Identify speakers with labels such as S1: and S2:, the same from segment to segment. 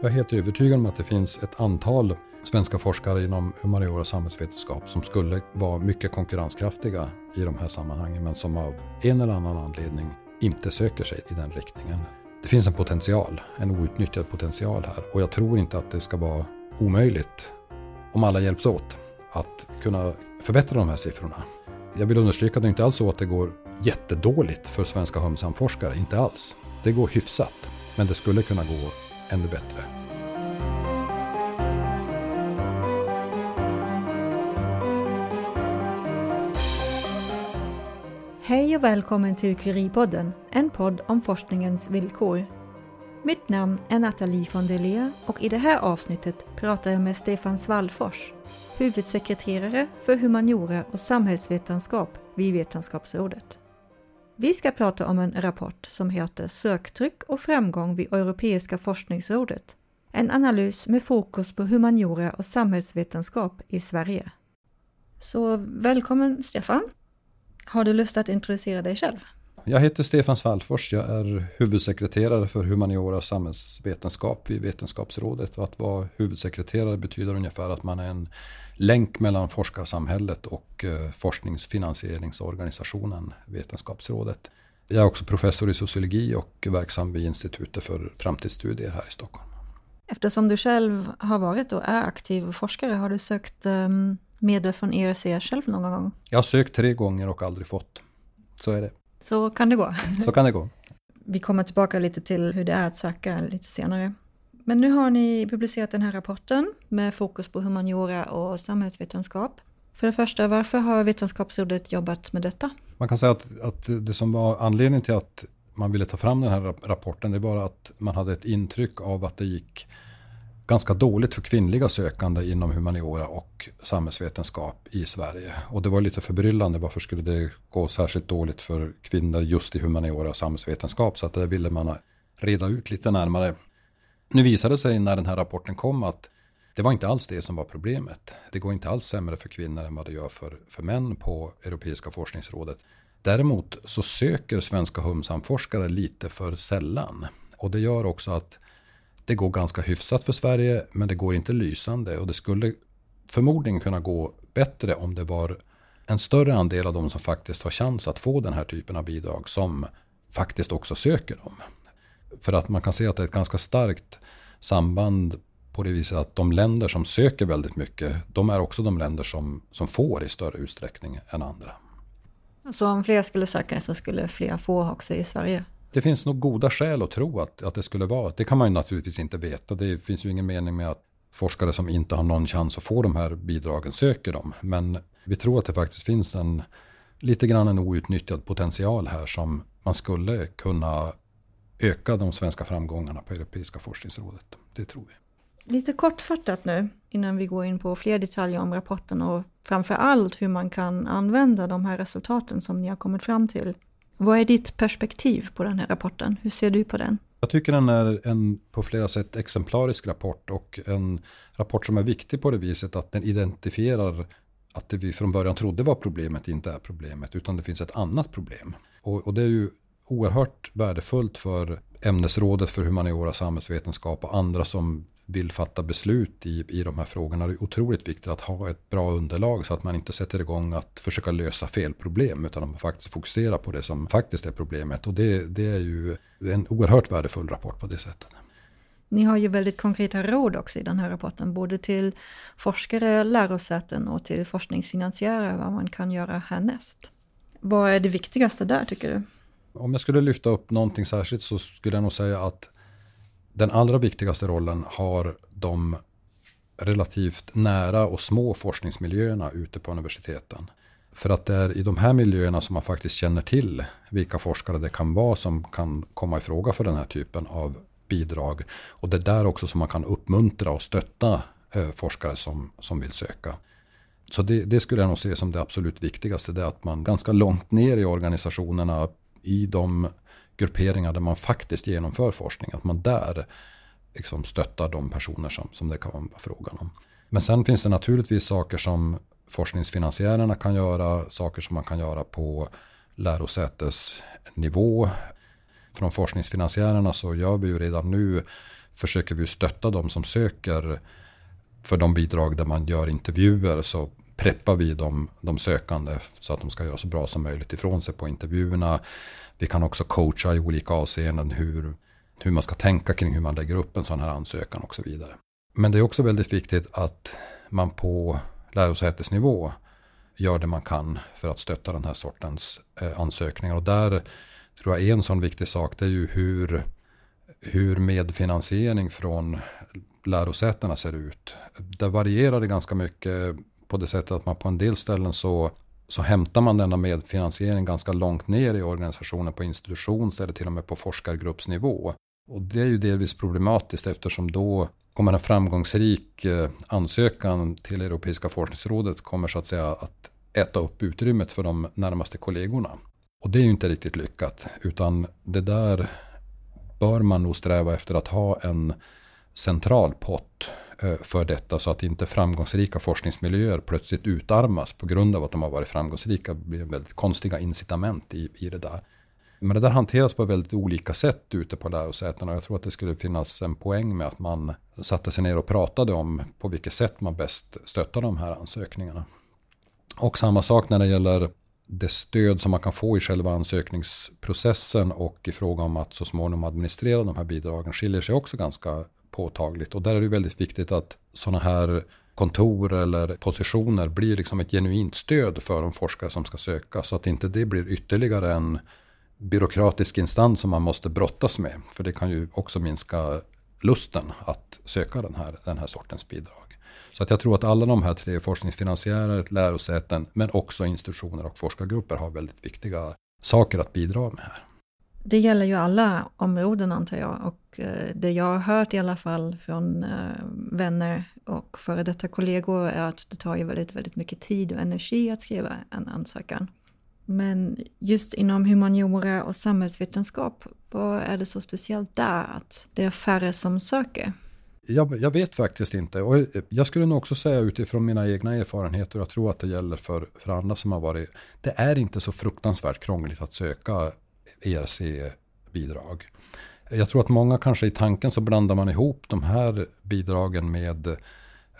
S1: Jag är helt övertygad om att det finns ett antal svenska forskare inom humaniora och samhällsvetenskap som skulle vara mycket konkurrenskraftiga i de här sammanhangen men som av en eller annan anledning inte söker sig i den riktningen. Det finns en potential, en outnyttjad potential här och jag tror inte att det ska vara omöjligt om alla hjälps åt att kunna förbättra de här siffrorna. Jag vill understryka att det inte alls så att det går jättedåligt för svenska hömsamforskare, inte alls. Det går hyfsat, men det skulle kunna gå ännu bättre.
S2: Hej och välkommen till Curie-podden, en podd om forskningens villkor. Mitt namn är Nathalie von der Leer och i det här avsnittet pratar jag med Stefan Svallfors, huvudsekreterare för humaniora och samhällsvetenskap vid Vetenskapsrådet. Vi ska prata om en rapport som heter Söktryck och framgång vid Europeiska forskningsrådet. En analys med fokus på humaniora och samhällsvetenskap i Sverige. Så välkommen Stefan! Har du lust att introducera dig själv?
S1: Jag heter Stefan Svallfors. Jag är huvudsekreterare för humaniora och samhällsvetenskap i Vetenskapsrådet. Och att vara huvudsekreterare betyder ungefär att man är en länk mellan forskarsamhället och eh, forskningsfinansieringsorganisationen Vetenskapsrådet. Jag är också professor i sociologi och verksam vid Institutet för framtidsstudier här i Stockholm.
S2: Eftersom du själv har varit och är aktiv forskare, har du sökt um, medel från ERC själv någon gång?
S1: Jag har sökt tre gånger och aldrig fått. Så är det.
S2: Så kan det gå.
S1: Så kan det gå.
S2: Vi kommer tillbaka lite till hur det är att söka lite senare. Men nu har ni publicerat den här rapporten med fokus på humaniora och samhällsvetenskap. För det första, varför har Vetenskapsrådet jobbat med detta?
S1: Man kan säga att, att det som var anledningen till att man ville ta fram den här rapporten, det var att man hade ett intryck av att det gick ganska dåligt för kvinnliga sökande inom humaniora och samhällsvetenskap i Sverige. Och det var lite förbryllande. Varför skulle det gå särskilt dåligt för kvinnor just i humaniora och samhällsvetenskap? Så att det ville man reda ut lite närmare. Nu visade det sig när den här rapporten kom att det var inte alls det som var problemet. Det går inte alls sämre för kvinnor än vad det gör för, för män på Europeiska forskningsrådet. Däremot så söker svenska humsamforskare lite för sällan. Och det gör också att det går ganska hyfsat för Sverige, men det går inte lysande. Och det skulle förmodligen kunna gå bättre om det var en större andel av de som faktiskt har chans att få den här typen av bidrag som faktiskt också söker dem. För att man kan se att det är ett ganska starkt samband på det viset att de länder som söker väldigt mycket, de är också de länder som, som får i större utsträckning än andra.
S2: Så om fler skulle söka så skulle fler få också i Sverige?
S1: Det finns nog goda skäl att tro att, att det skulle vara. Det kan man ju naturligtvis inte veta. Det finns ju ingen mening med att forskare som inte har någon chans att få de här bidragen söker dem. Men vi tror att det faktiskt finns en lite grann en outnyttjad potential här som man skulle kunna öka de svenska framgångarna på Europeiska forskningsrådet. Det tror vi.
S2: Lite kortfattat nu innan vi går in på fler detaljer om rapporten och framför allt hur man kan använda de här resultaten som ni har kommit fram till. Vad är ditt perspektiv på den här rapporten? Hur ser du på den?
S1: Jag tycker den är en på flera sätt exemplarisk rapport och en rapport som är viktig på det viset att den identifierar att det vi från början trodde var problemet inte är problemet utan det finns ett annat problem. Och, och det är ju oerhört värdefullt för ämnesrådet för humaniora, samhällsvetenskap och andra som vill fatta beslut i, i de här frågorna. Det är otroligt viktigt att ha ett bra underlag så att man inte sätter igång att försöka lösa fel problem utan att man faktiskt fokuserar på det som faktiskt är problemet. Och det, det är ju en oerhört värdefull rapport på det sättet.
S2: Ni har ju väldigt konkreta råd också i den här rapporten, både till forskare, lärosäten och till forskningsfinansiärer vad man kan göra härnäst. Vad är det viktigaste där tycker du?
S1: Om jag skulle lyfta upp någonting särskilt så skulle jag nog säga att den allra viktigaste rollen har de relativt nära och små forskningsmiljöerna ute på universiteten. För att det är i de här miljöerna som man faktiskt känner till vilka forskare det kan vara som kan komma i fråga för den här typen av bidrag. Och det är där också som man kan uppmuntra och stötta eh, forskare som, som vill söka. Så det, det, skulle jag nog se som det absolut viktigaste. Det är att man ganska långt ner i organisationerna i de grupperingar där man faktiskt genomför forskning. Att man där liksom stöttar de personer som, som det kan vara frågan om. Men sen finns det naturligtvis saker som forskningsfinansiärerna kan göra, saker som man kan göra på lärosätesnivå. Från forskningsfinansiärerna så gör vi ju redan nu försöker vi stötta de som söker för de bidrag där man gör intervjuer så preppar vi de, de sökande så att de ska göra så bra som möjligt ifrån sig på intervjuerna. Vi kan också coacha i olika avseenden hur, hur man ska tänka kring hur man lägger upp en sån här ansökan och så vidare. Men det är också väldigt viktigt att man på lärosätesnivå gör det man kan för att stötta den här sortens eh, ansökningar. Och där tror jag en sån viktig sak det är ju hur, hur medfinansiering från lärosätena ser ut. Där varierar det ganska mycket på det sättet att man på en del ställen så, så hämtar man denna medfinansiering ganska långt ner i organisationen på institutions eller till och med på forskargruppsnivå. Och det är ju delvis problematiskt eftersom då kommer en framgångsrik eh, ansökan till Europeiska forskningsrådet kommer så att säga att äta upp utrymmet för de närmaste kollegorna. Och det är ju inte riktigt lyckat, utan det där bör man nog sträva efter att ha en central pott Eh, för detta så att inte framgångsrika forskningsmiljöer plötsligt utarmas på grund av att de har varit framgångsrika. Det blir väldigt konstiga incitament i, i det där. Men det där hanteras på väldigt olika sätt ute på lärosätena och jag tror att det skulle finnas en poäng med att man satte sig ner och pratade om på vilket sätt man bäst stöttar de här ansökningarna. Och samma sak när det gäller det stöd som man kan få i själva ansökningsprocessen och i fråga om att så småningom administrera de här bidragen skiljer sig också ganska påtagligt. Och där är det väldigt viktigt att sådana här kontor eller positioner blir liksom ett genuint stöd för de forskare som ska söka. Så att inte det blir ytterligare en byråkratisk instans som man måste brottas med. För det kan ju också minska lusten att söka den här, den här sortens bidrag. Så att jag tror att alla de här tre, forskningsfinansiärer, lärosäten, men också institutioner och forskargrupper har väldigt viktiga saker att bidra med här.
S2: Det gäller ju alla områden antar jag och eh, det jag har hört i alla fall från eh, vänner och före detta kollegor är att det tar ju väldigt, väldigt mycket tid och energi att skriva en ansökan. Men just inom humaniora och samhällsvetenskap, vad är det så speciellt där att det är färre som söker?
S1: Jag, jag, vet faktiskt inte. Och eh, jag skulle nog också säga utifrån mina egna erfarenheter, och jag tror att det gäller för, för andra som har varit, det är inte så fruktansvärt krångligt att söka ERC-bidrag. Jag tror att många kanske i tanken så blandar man ihop de här bidragen med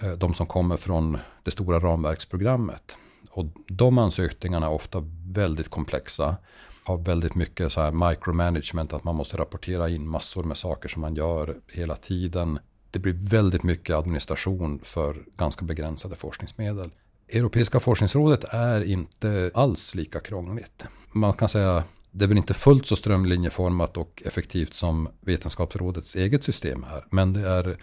S1: eh, de som kommer från det stora ramverksprogrammet. Och de ansökningarna är ofta väldigt komplexa. Har väldigt mycket så här micromanagement, att man måste rapportera in massor med saker som man gör hela tiden. Det blir väldigt mycket administration för ganska begränsade forskningsmedel. Europeiska forskningsrådet är inte alls lika krångligt. Man kan säga det är väl inte fullt så strömlinjeformat och effektivt som Vetenskapsrådets eget system är. Men det är,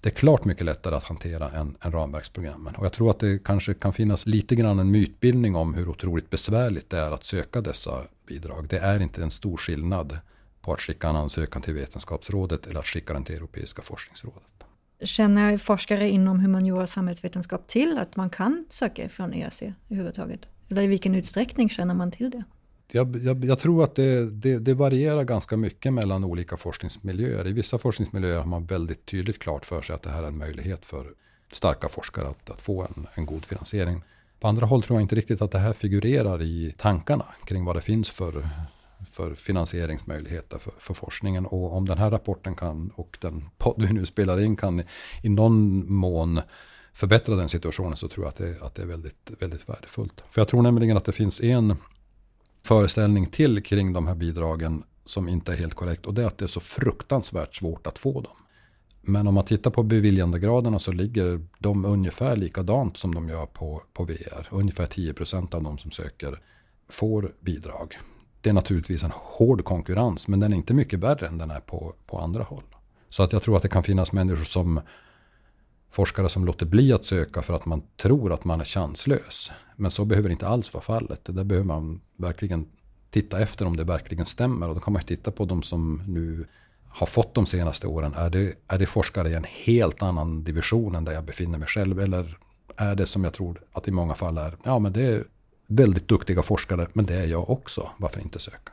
S1: det är klart mycket lättare att hantera än, än ramverksprogrammen. Och jag tror att det kanske kan finnas lite grann en mytbildning om hur otroligt besvärligt det är att söka dessa bidrag. Det är inte en stor skillnad på att skicka en ansökan till Vetenskapsrådet eller att skicka den till Europeiska forskningsrådet.
S2: Känner forskare inom humaniora och samhällsvetenskap till att man kan söka från ERC överhuvudtaget? Eller i vilken utsträckning känner man till det?
S1: Jag, jag, jag, tror att det, det, det, varierar ganska mycket mellan olika forskningsmiljöer. I vissa forskningsmiljöer har man väldigt tydligt klart för sig att det här är en möjlighet för starka forskare att, att få en, en god finansiering. På andra håll tror jag inte riktigt att det här figurerar i tankarna kring vad det finns för, för finansieringsmöjligheter för, för forskningen. Och om den här rapporten kan och den podd vi nu spelar in kan i någon mån förbättra den situationen så tror jag att det, att det är väldigt, väldigt värdefullt. För jag tror nämligen att det finns en föreställning till kring de här bidragen som inte är helt korrekt. Och det är att det är så fruktansvärt svårt att få dem. Men om man tittar på beviljandegraderna så ligger de ungefär likadant som de gör på, på VR. Ungefär 10% av de som söker får bidrag. Det är naturligtvis en hård konkurrens men den är inte mycket värre än den är på, på andra håll. Så att jag tror att det kan finnas människor som forskare som låter bli att söka för att man tror att man är chanslös. Men så behöver inte alls vara fallet. Det där behöver man verkligen titta efter om det verkligen stämmer. Och då kan man titta på de som nu har fått de senaste åren. Är det, är det forskare i en helt annan division än där jag befinner mig själv? Eller är det som jag tror att i många fall är, ja men det är väldigt duktiga forskare, men det är jag också. Varför inte söka?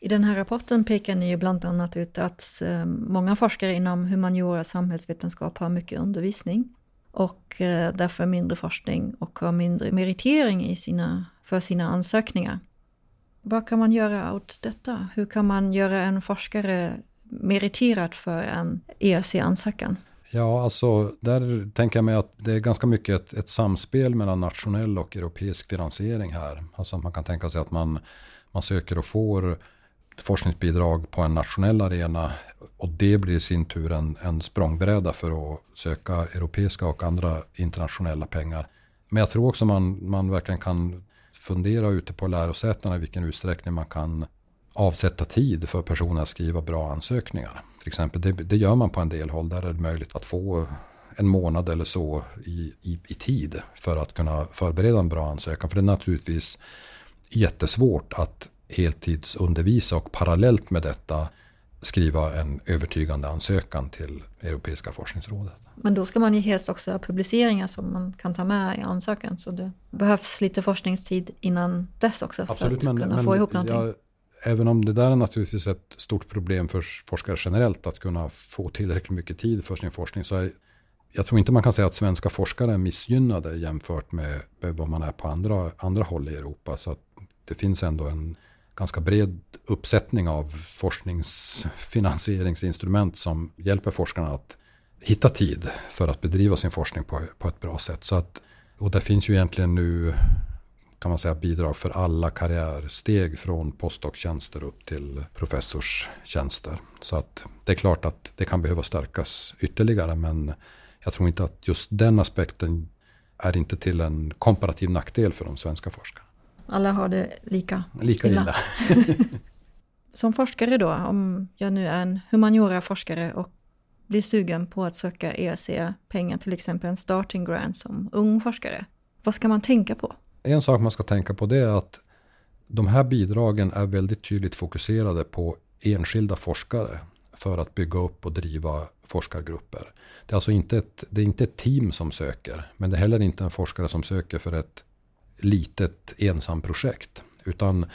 S2: I den här rapporten pekar ni ju bland annat ut att eh, många forskare inom humaniora och samhällsvetenskap har mycket undervisning och eh, därför mindre forskning och har mindre meritering i sina, för sina ansökningar. Vad kan man göra åt detta? Hur kan man göra en forskare meriterad för en ERC-ansökan?
S1: Ja, alltså där tänker jag mig att det är ganska mycket ett, ett, samspel mellan nationell och europeisk finansiering här. Alltså man kan tänka sig att man, man söker och får forskningsbidrag på en nationell arena och det blir i sin tur en, en språngbräda för att söka europeiska och andra internationella pengar. Men jag tror också man, man verkligen kan fundera ute på lärosätena i vilken utsträckning man kan avsätta tid för personer att skriva bra ansökningar. Till exempel, det, det, gör man på en del håll. Där är det möjligt att få en månad eller så i, i, i tid för att kunna förbereda en bra ansökan. För det är naturligtvis jättesvårt att heltidsundervisa och parallellt med detta skriva en övertygande ansökan till Europeiska forskningsrådet.
S2: Men då ska man ju helst också ha publiceringar som man kan ta med i ansökan. Så det behövs lite forskningstid innan dess också för Absolut, att men, kunna men, få ihop någonting. Jag,
S1: även om det där är naturligtvis ett stort problem för forskare generellt att kunna få tillräckligt mycket tid för sin forskning så är, jag tror inte man kan säga att svenska forskare är missgynnade jämfört med, med vad man är på andra, andra håll i Europa. Så det finns ändå en ganska bred uppsättning av forskningsfinansieringsinstrument som hjälper forskarna att hitta tid för att bedriva sin forskning på, på ett bra sätt. Så att, och det finns ju egentligen nu kan man säga bidrag för alla karriärsteg från postdoc-tjänster upp till professorstjänster. Så att det är klart att det kan behöva stärkas ytterligare men jag tror inte att just den aspekten är inte till en komparativ nackdel för de svenska forskarna.
S2: Alla har det lika,
S1: lika illa.
S2: illa. Som forskare då, om jag nu är en humaniora-forskare och blir sugen på att söka ERC-pengar, till exempel en starting grant som ung forskare. Vad ska man tänka på?
S1: En sak man ska tänka på det är att de här bidragen är väldigt tydligt fokuserade på enskilda forskare för att bygga upp och driva forskargrupper. Det är alltså inte ett, det är inte ett team som söker, men det är heller inte en forskare som söker för ett litet ensamprojekt. Utan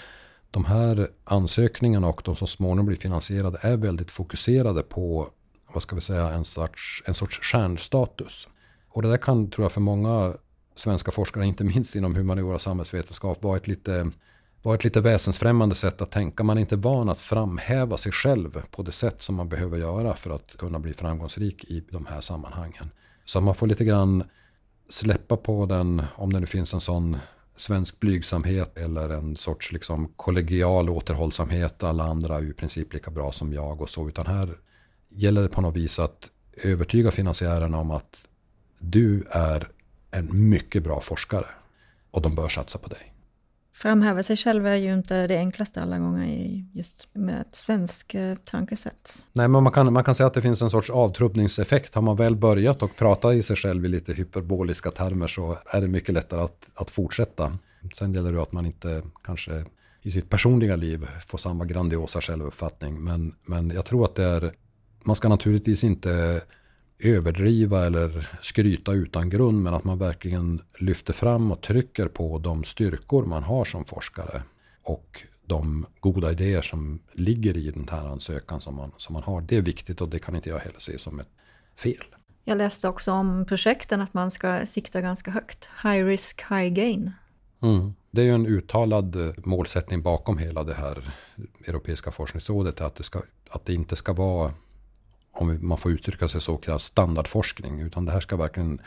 S1: de här ansökningarna och de som småningom blir finansierade är väldigt fokuserade på vad ska vi säga, en sorts, en sorts stjärnstatus. Och det där kan, tror jag, för många svenska forskare, inte minst inom humaniora och samhällsvetenskap, vara ett lite var ett lite väsensfrämmande sätt att tänka. Man är inte van att framhäva sig själv på det sätt som man behöver göra för att kunna bli framgångsrik i de här sammanhangen. Så man får lite grann släppa på den, om det nu finns en sån svensk blygsamhet eller en sorts liksom kollegial återhållsamhet. Alla andra är ju i princip lika bra som jag och så. Utan här gäller det på något vis att övertyga finansiärerna om att du är en mycket bra forskare och de bör satsa på dig.
S2: Framhäva sig själv är ju inte det enklaste alla gånger just med ett svenskt eh, tankesätt.
S1: Nej, men man kan, man kan säga att det finns en sorts avtrubbningseffekt. Har man väl börjat och pratat i sig själv i lite hyperboliska termer så är det mycket lättare att, att fortsätta. Sen gäller det att man inte kanske i sitt personliga liv får samma grandiosa självuppfattning. Men, men jag tror att det är, man ska naturligtvis inte överdriva eller skryta utan grund men att man verkligen lyfter fram och trycker på de styrkor man har som forskare och de goda idéer som ligger i den här ansökan som man, som man har. Det är viktigt och det kan inte jag heller se som ett fel.
S2: Jag läste också om projekten att man ska sikta ganska högt. High risk, high gain.
S1: Mm. Det är ju en uttalad målsättning bakom hela det här Europeiska forskningsrådet att det, ska, att det inte ska vara om man får uttrycka sig så, kallad standardforskning. Utan det här ska verkligen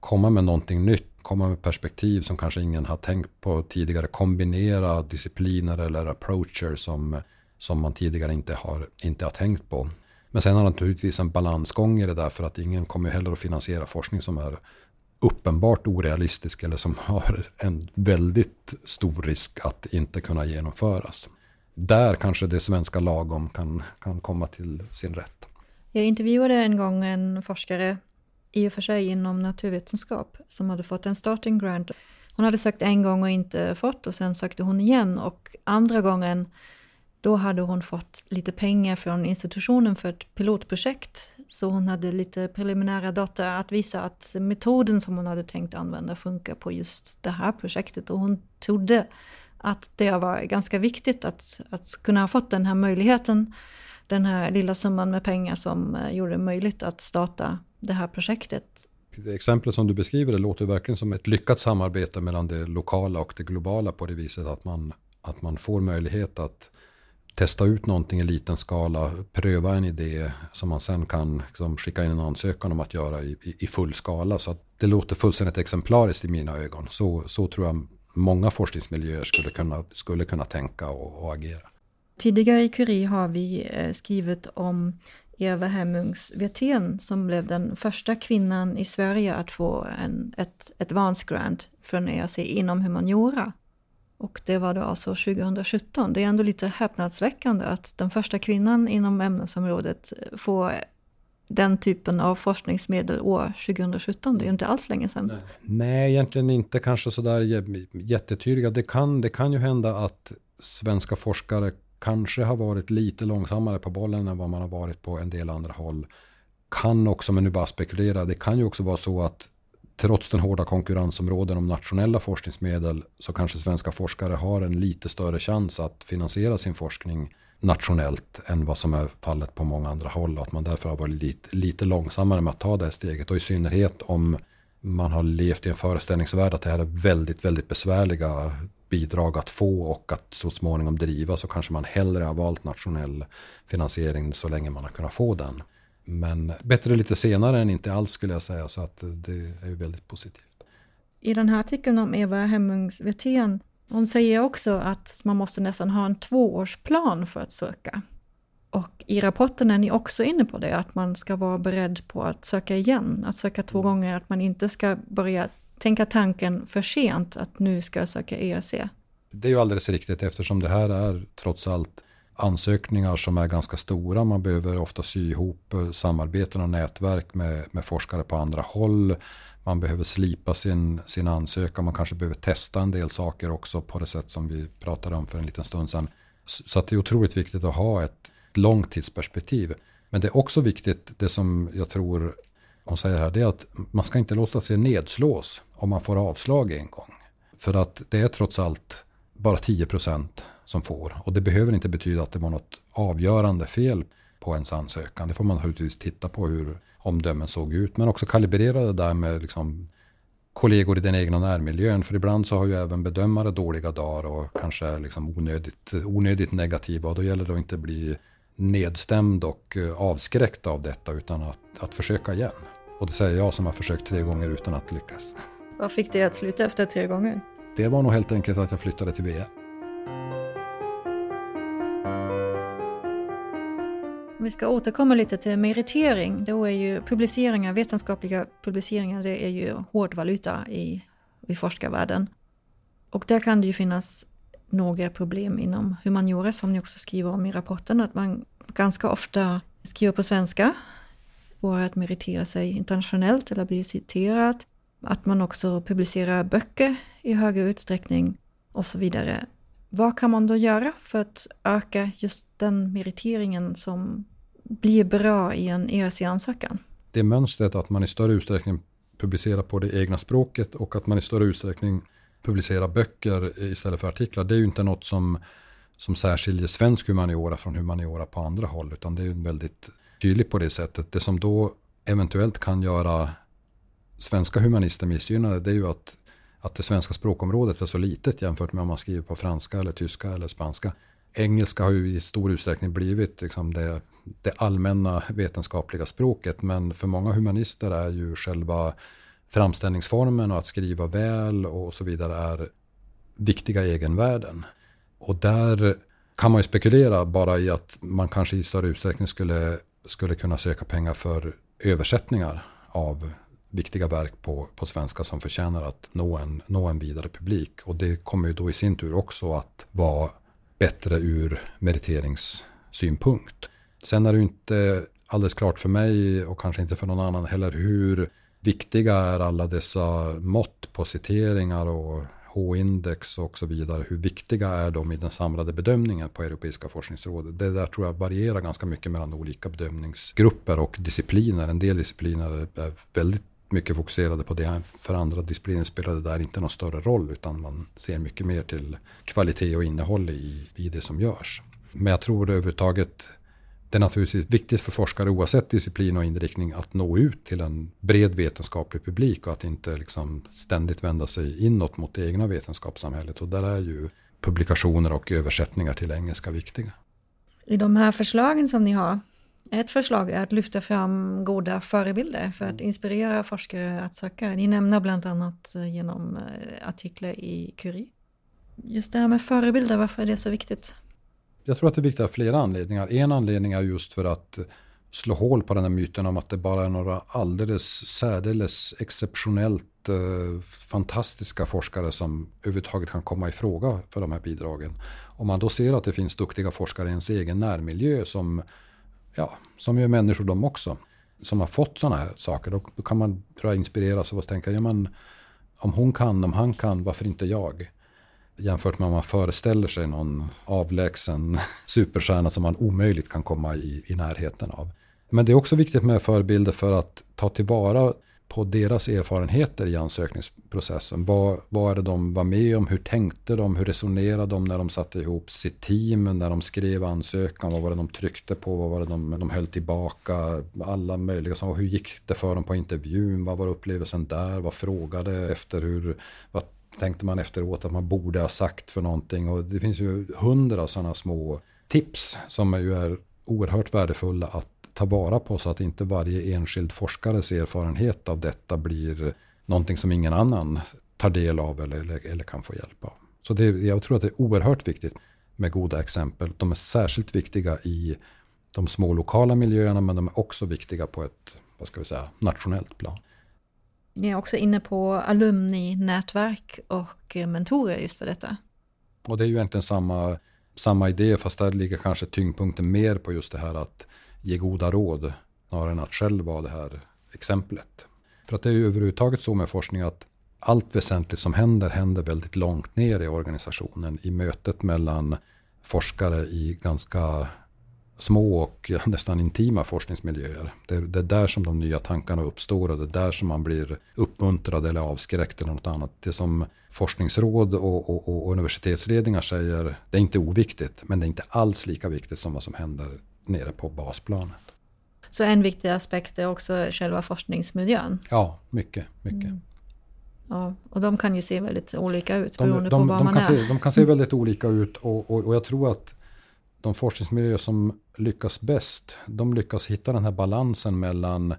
S1: komma med någonting nytt, komma med perspektiv som kanske ingen har tänkt på tidigare. Kombinera discipliner eller approacher som, som man tidigare inte har, inte har tänkt på. Men sen har naturligtvis en balansgång i det där för att ingen kommer heller att finansiera forskning som är uppenbart orealistisk eller som har en väldigt stor risk att inte kunna genomföras där kanske det svenska lagom kan, kan komma till sin rätt.
S2: Jag intervjuade en gång en forskare, i och för sig inom naturvetenskap, som hade fått en starting grant. Hon hade sökt en gång och inte fått och sen sökte hon igen och andra gången då hade hon fått lite pengar från institutionen för ett pilotprojekt. Så hon hade lite preliminära data att visa att metoden som hon hade tänkt använda funkar på just det här projektet. Och hon trodde att det var ganska viktigt att, att kunna ha fått den här möjligheten, den här lilla summan med pengar som eh, gjorde det möjligt att starta det här projektet.
S1: Det exemplet som du beskriver det låter verkligen som ett lyckat samarbete mellan det lokala och det globala på det viset att man, att man får möjlighet att testa ut någonting i liten skala, pröva en idé som man sen kan liksom, skicka in en ansökan om att göra i, i, i full skala. Så det låter fullständigt exemplariskt i mina ögon. Så, så tror jag många forskningsmiljöer skulle kunna, skulle kunna tänka och, och agera.
S2: Tidigare i Curie har vi eh, skrivit om Eva Hemmungs Wirtén som blev den första kvinnan i Sverige att få en, ett advance grant från EAC inom humaniora. Och det var då alltså 2017. Det är ändå lite häpnadsväckande att den första kvinnan inom ämnesområdet eh, får den typen av forskningsmedel år 2017. Det är inte alls länge sedan.
S1: Nej, egentligen inte kanske sådär jättetydliga. Det kan, det kan ju hända att svenska forskare kanske har varit lite långsammare på bollen än vad man har varit på en del andra håll. Kan också, men nu bara spekulera, det kan ju också vara så att trots den hårda konkurrensområden om nationella forskningsmedel så kanske svenska forskare har en lite större chans att finansiera sin forskning nationellt än vad som är fallet på många andra håll. Att man därför har varit lite, lite långsammare med att ta det steget. Och i synnerhet om man har levt i en föreställningsvärld att det här är väldigt, väldigt besvärliga bidrag att få och att så småningom driva så kanske man hellre har valt nationell finansiering så länge man har kunnat få den. Men bättre lite senare än inte alls skulle jag säga så att det är ju väldigt positivt.
S2: I den här artikeln om Eva Hemmungs Wirtén, hon säger också att man måste nästan ha en tvåårsplan för att söka. Och i rapporten är ni också inne på det, att man ska vara beredd på att söka igen, att söka två mm. gånger, att man inte ska börja tänka tanken för sent att nu ska jag söka EAC.
S1: Det är ju alldeles riktigt eftersom det här är trots allt ansökningar som är ganska stora. Man behöver ofta sy ihop eh, samarbeten och nätverk med, med forskare på andra håll. Man behöver slipa sin, sin ansökan. Man kanske behöver testa en del saker också på det sätt som vi pratade om för en liten stund sedan. Så att det är otroligt viktigt att ha ett långtidsperspektiv. Men det är också viktigt, det som jag tror hon säger här, det är att man ska inte låta sig nedslås om man får avslag en gång. För att det är trots allt bara 10 procent som får. Och det behöver inte betyda att det var något avgörande fel på ens ansökan. Det får man naturligtvis titta på hur omdömen såg ut. Men också kalibrera det där med liksom kollegor i den egna närmiljön. För ibland så har ju även bedömare dåliga dagar och kanske liksom onödigt, onödigt negativa. Och då gäller det att inte bli nedstämd och eh, avskräckt av detta utan att, att försöka igen. Och det säger jag som har försökt tre gånger utan att lyckas.
S2: Vad fick dig att sluta efter tre gånger?
S1: Det var nog helt enkelt att jag flyttade till VR.
S2: Om vi ska återkomma lite till meritering, då är ju publiceringar, vetenskapliga publiceringar, det är ju hårdvaluta i, i forskarvärlden. Och där kan det ju finnas några problem inom humaniora som ni också skriver om i rapporten, att man ganska ofta skriver på svenska, får att meritera sig internationellt eller bli citerad. att man också publicerar böcker i högre utsträckning och så vidare. Vad kan man då göra för att öka just den meriteringen som blir bra i en ERC-ansökan?
S1: Det mönstret att man i större utsträckning publicerar på det egna språket och att man i större utsträckning publicerar böcker istället för artiklar. Det är ju inte något som, som särskiljer svensk humaniora från humaniora på andra håll. Utan det är ju väldigt tydligt på det sättet. Det som då eventuellt kan göra svenska humanister missgynnade det är ju att, att det svenska språkområdet är så litet jämfört med om man skriver på franska eller tyska eller spanska. Engelska har ju i stor utsträckning blivit liksom det, det allmänna vetenskapliga språket men för många humanister är ju själva framställningsformen och att skriva väl och så vidare är viktiga egenvärden. Och där kan man ju spekulera bara i att man kanske i större utsträckning skulle, skulle kunna söka pengar för översättningar av viktiga verk på, på svenska som förtjänar att nå en, nå en vidare publik. Och det kommer ju då i sin tur också att vara bättre ur meriteringssynpunkt. Sen är det ju inte alldeles klart för mig och kanske inte för någon annan heller hur viktiga är alla dessa mått på citeringar och H-index och så vidare. Hur viktiga är de i den samlade bedömningen på Europeiska forskningsrådet? Det där tror jag varierar ganska mycket mellan olika bedömningsgrupper och discipliner. En del discipliner är väldigt mycket fokuserade på det. För andra discipliner spelar det där inte någon större roll utan man ser mycket mer till kvalitet och innehåll i, i det som görs. Men jag tror överhuvudtaget det är naturligtvis viktigt för forskare oavsett disciplin och inriktning att nå ut till en bred vetenskaplig publik och att inte liksom ständigt vända sig inåt mot det egna vetenskapssamhället. Och där är ju publikationer och översättningar till engelska viktiga.
S2: I de här förslagen som ni har, ett förslag är att lyfta fram goda förebilder för att inspirera forskare att söka. Ni nämner bland annat eh, genom eh, artiklar i Curie. Just det här med förebilder, varför är det så viktigt?
S1: Jag tror att det är viktigt av flera anledningar. En anledning är just för att slå hål på den här myten om att det bara är några alldeles särdeles exceptionellt eh, fantastiska forskare som överhuvudtaget kan komma i fråga för de här bidragen. Om man då ser att det finns duktiga forskare i ens egen närmiljö som, ja, som är människor de också, som har fått sådana här saker, då, då kan man tror jag, inspireras av att tänka, ja, men, om hon kan, om han kan, varför inte jag? Jämfört med om man föreställer sig någon avlägsen superstjärna som man omöjligt kan komma i, i närheten av. Men det är också viktigt med förebilder för att ta tillvara på deras erfarenheter i ansökningsprocessen. Vad, vad är det de var med om? Hur tänkte de? Hur resonerade de när de satte ihop sitt team? När de skrev ansökan? Vad var det de tryckte på? Vad var det de, de höll tillbaka? Alla möjliga saker. Hur gick det för dem på intervjun? Vad var upplevelsen där? Vad frågade efter? Hur, vad tänkte man efteråt att man borde ha sagt för någonting? Och det finns ju hundra sådana små tips som ju är oerhört värdefulla att ta vara på så att inte varje enskild forskares erfarenhet av detta blir någonting som ingen annan tar del av eller, eller, eller kan få hjälp av. Så det, jag tror att det är oerhört viktigt med goda exempel. De är särskilt viktiga i de små lokala miljöerna men de är också viktiga på ett vad ska vi säga, nationellt plan.
S2: Ni är också inne på alumni-nätverk och eh, mentorer just för detta.
S1: Och det är ju egentligen samma, samma idé fast där ligger kanske tyngdpunkten mer på just det här att ge goda råd snarare än att själv vara det här exemplet. För att det är ju överhuvudtaget så med forskning att allt väsentligt som händer händer väldigt långt ner i organisationen i mötet mellan forskare i ganska små och nästan intima forskningsmiljöer. Det är, det är där som de nya tankarna uppstår och det är där som man blir uppmuntrad eller avskräckt eller något annat. Det som forskningsråd och, och, och universitetsledningar säger, det är inte oviktigt men det är inte alls lika viktigt som vad som händer nere på basplanet.
S2: Så en viktig aspekt är också själva forskningsmiljön?
S1: Ja, mycket, mycket. Mm.
S2: Ja, och de kan ju se väldigt olika ut beroende
S1: de,
S2: på var
S1: de
S2: man
S1: är.
S2: Se,
S1: de kan se väldigt olika ut och, och, och jag tror att de forskningsmiljöer som lyckas bäst, de lyckas hitta den här balansen mellan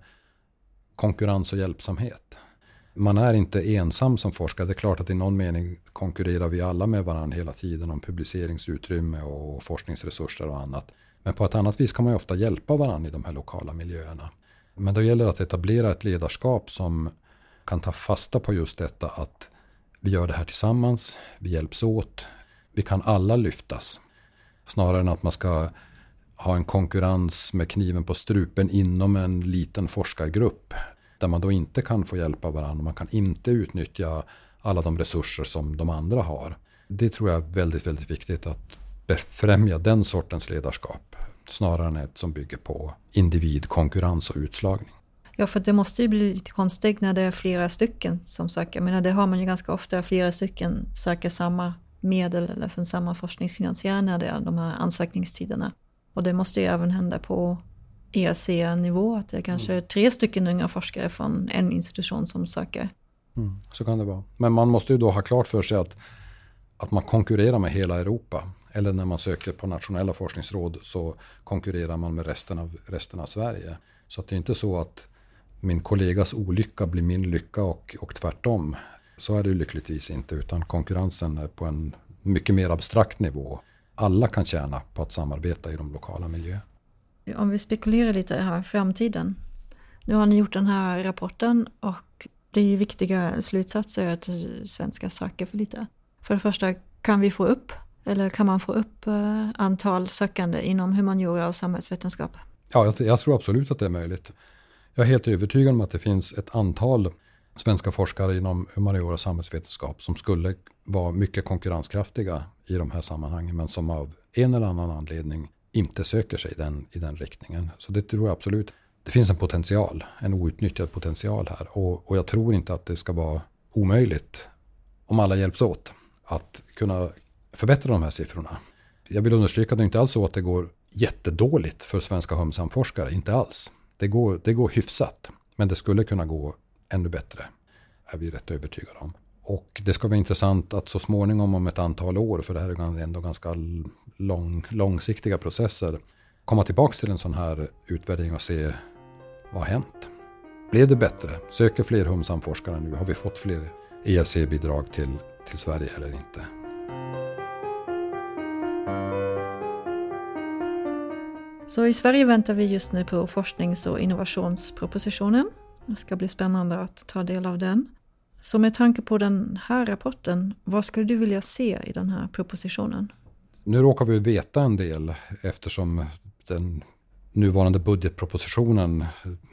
S1: konkurrens och hjälpsamhet. Man är inte ensam som forskare. Det är klart att i någon mening konkurrerar vi alla med varandra hela tiden om publiceringsutrymme och forskningsresurser och annat. Men på ett annat vis kan man ju ofta hjälpa varandra i de här lokala miljöerna. Men då gäller det att etablera ett ledarskap som kan ta fasta på just detta att vi gör det här tillsammans, vi hjälps åt, vi kan alla lyftas. Snarare än att man ska ha en konkurrens med kniven på strupen inom en liten forskargrupp. Där man då inte kan få hjälpa varandra, man kan inte utnyttja alla de resurser som de andra har. Det tror jag är väldigt, väldigt viktigt att befrämja den sortens ledarskap snarare än ett som bygger på individkonkurrens och utslagning.
S2: Ja, för det måste ju bli lite konstigt när det är flera stycken som söker. Men det har man ju ganska ofta, flera stycken söker samma medel eller från samma forskningsfinansiär när det är de här ansökningstiderna. Och det måste ju även hända på ERC-nivå, att det är kanske är tre stycken unga forskare från en institution som söker.
S1: Mm, så kan det vara. Men man måste ju då ha klart för sig att, att man konkurrerar med hela Europa eller när man söker på nationella forskningsråd så konkurrerar man med resten av, resten av Sverige. Så att det är inte så att min kollegas olycka blir min lycka och, och tvärtom. Så är det lyckligtvis inte utan konkurrensen är på en mycket mer abstrakt nivå. Alla kan tjäna på att samarbeta i de lokala miljöerna.
S2: Om vi spekulerar lite här, framtiden. Nu har ni gjort den här rapporten och det är ju viktiga slutsatser att svenska söker för lite. För det första, kan vi få upp eller kan man få upp eh, antal sökande inom humaniora och samhällsvetenskap?
S1: Ja, jag, jag, tror absolut att det är möjligt. Jag är helt övertygad om att det finns ett antal svenska forskare inom humaniora och samhällsvetenskap som skulle vara mycket konkurrenskraftiga i de här sammanhangen men som av en eller annan anledning inte söker sig i den, i den riktningen. Så det tror jag absolut. Det finns en potential, en outnyttjad potential här och, och jag tror inte att det ska vara omöjligt om alla hjälps åt att kunna förbättra de här siffrorna. Jag vill understryka att det inte alls så att det går jättedåligt för svenska humsamforskare, inte alls. Det går, det går hyfsat, men det skulle kunna gå ännu bättre, är vi rätt övertygade om. Och det ska vara intressant att så småningom om ett antal år, för det här är ändå ganska lång, långsiktiga processer, komma tillbaka till en sån här utvärdering och se vad har hänt? Blev det bättre? Söker fler Humsamforskare nu? Har vi fått fler ERC-bidrag till, till Sverige eller inte?
S2: Så i Sverige väntar vi just nu på forsknings och innovationspropositionen. Det ska bli spännande att ta del av den. Så med tanke på den här rapporten, vad skulle du vilja se i den här propositionen?
S1: Nu råkar vi veta en del eftersom den nuvarande budgetpropositionen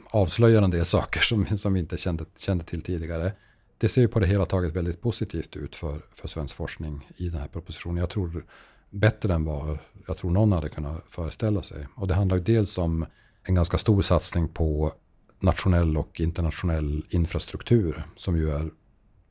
S1: avslöjar en del saker som, som vi inte kände, kände till tidigare. Det ser ju på det hela taget väldigt positivt ut för, för svensk forskning i den här propositionen. Jag tror bättre än vad jag tror någon hade kunnat föreställa sig. Och det handlar ju dels om en ganska stor satsning på nationell och internationell infrastruktur som ju är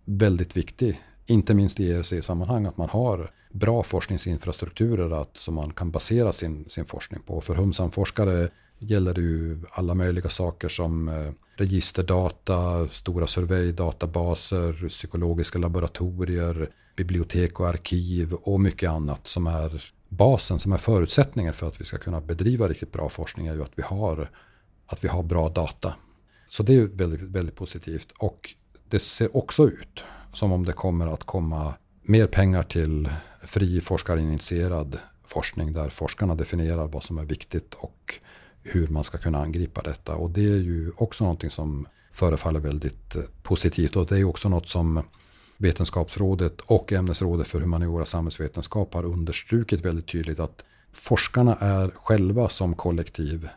S1: väldigt viktig. Inte minst i ESE-sammanhang att man har bra forskningsinfrastrukturer att, som man kan basera sin, sin forskning på. För humsamforskare gäller det ju alla möjliga saker som eh, registerdata, stora surveydatabaser, psykologiska laboratorier, bibliotek och arkiv och mycket annat som är basen, som är förutsättningen för att vi ska kunna bedriva riktigt bra forskning är ju att vi har, att vi har bra data. Så det är väldigt, väldigt positivt. Och det ser också ut som om det kommer att komma mer pengar till fri forskarinitierad forskning där forskarna definierar vad som är viktigt och hur man ska kunna angripa detta. Och det är ju också någonting som förefaller väldigt eh, positivt och det är också något som Vetenskapsrådet och Ämnesrådet för humaniora och samhällsvetenskap har understrukit väldigt tydligt att forskarna är själva som kollektiv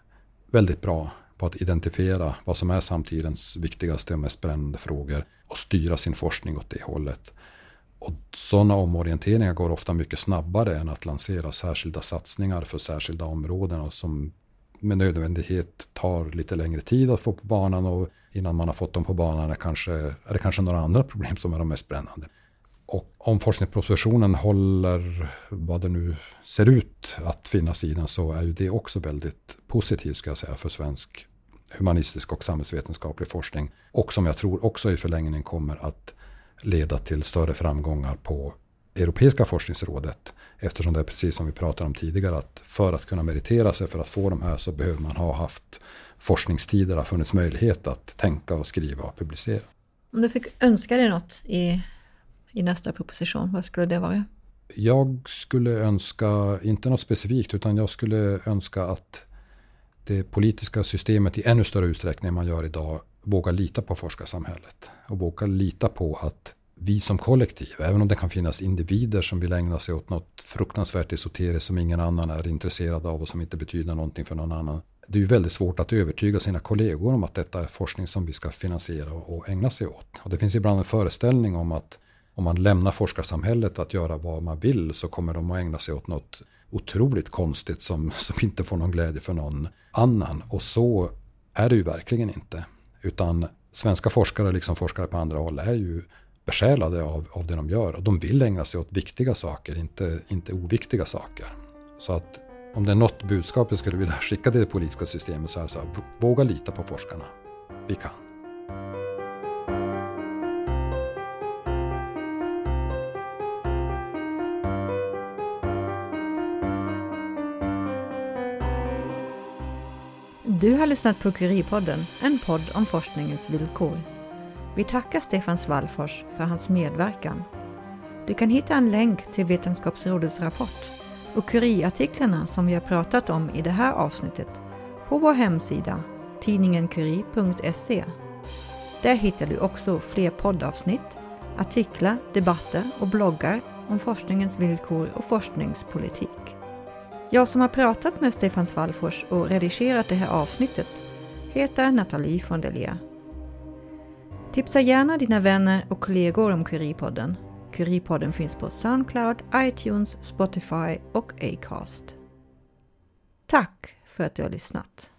S1: väldigt bra på att identifiera vad som är samtidens viktigaste och mest brännande frågor och styra sin forskning åt det hållet. Och sådana omorienteringar går ofta mycket snabbare än att lansera särskilda satsningar för särskilda områden och som med nödvändighet tar lite längre tid att få på banan och innan man har fått dem på banan är, kanske, är det kanske några andra problem som är de mest brännande. Och om forskningspropositionen håller vad det nu ser ut att finnas i den så är ju det också väldigt positivt ska jag säga för svensk humanistisk och samhällsvetenskaplig forskning. Och som jag tror också i förlängningen kommer att leda till större framgångar på Europeiska forskningsrådet. Eftersom det är precis som vi pratade om tidigare att för att kunna meritera sig för att få de här så behöver man ha haft forskningstider, har funnits möjlighet att tänka och skriva och publicera.
S2: Om du fick önska dig något i, i nästa proposition, vad skulle det vara?
S1: Jag skulle önska, inte något specifikt, utan jag skulle önska att det politiska systemet i ännu större utsträckning än man gör idag vågar lita på forskarsamhället. Och vågar lita på att vi som kollektiv, även om det kan finnas individer som vill ägna sig åt något fruktansvärt esoteriskt som ingen annan är intresserad av och som inte betyder någonting för någon annan. Det är ju väldigt svårt att övertyga sina kollegor om att detta är forskning som vi ska finansiera och ägna sig åt. Och det finns ibland en föreställning om att om man lämnar forskarsamhället att göra vad man vill så kommer de att ägna sig åt något otroligt konstigt som, som inte får någon glädje för någon annan. Och så är det ju verkligen inte. Utan svenska forskare, liksom forskare på andra håll, är ju besjälade av, av det de gör. Och de vill ägna sig åt viktiga saker, inte, inte oviktiga saker. Så att om det är något budskap jag skulle vilja skicka till det politiska systemet så är det så här, våga lita på forskarna. Vi kan.
S2: Du har lyssnat på Curie-podden, en podd om forskningens villkor. Vi tackar Stefan Svallfors för hans medverkan. Du kan hitta en länk till Vetenskapsrådets rapport och Curie-artiklarna som vi har pratat om i det här avsnittet på vår hemsida tidningencurie.se. Där hittar du också fler poddavsnitt, artiklar, debatter och bloggar om forskningens villkor och forskningspolitik. Jag som har pratat med Stefan Svallfors och redigerat det här avsnittet heter Nathalie von der Tipsa gärna dina vänner och kollegor om Curie-podden. Curie-podden finns på Soundcloud, iTunes, Spotify och Acast. Tack för att du har lyssnat.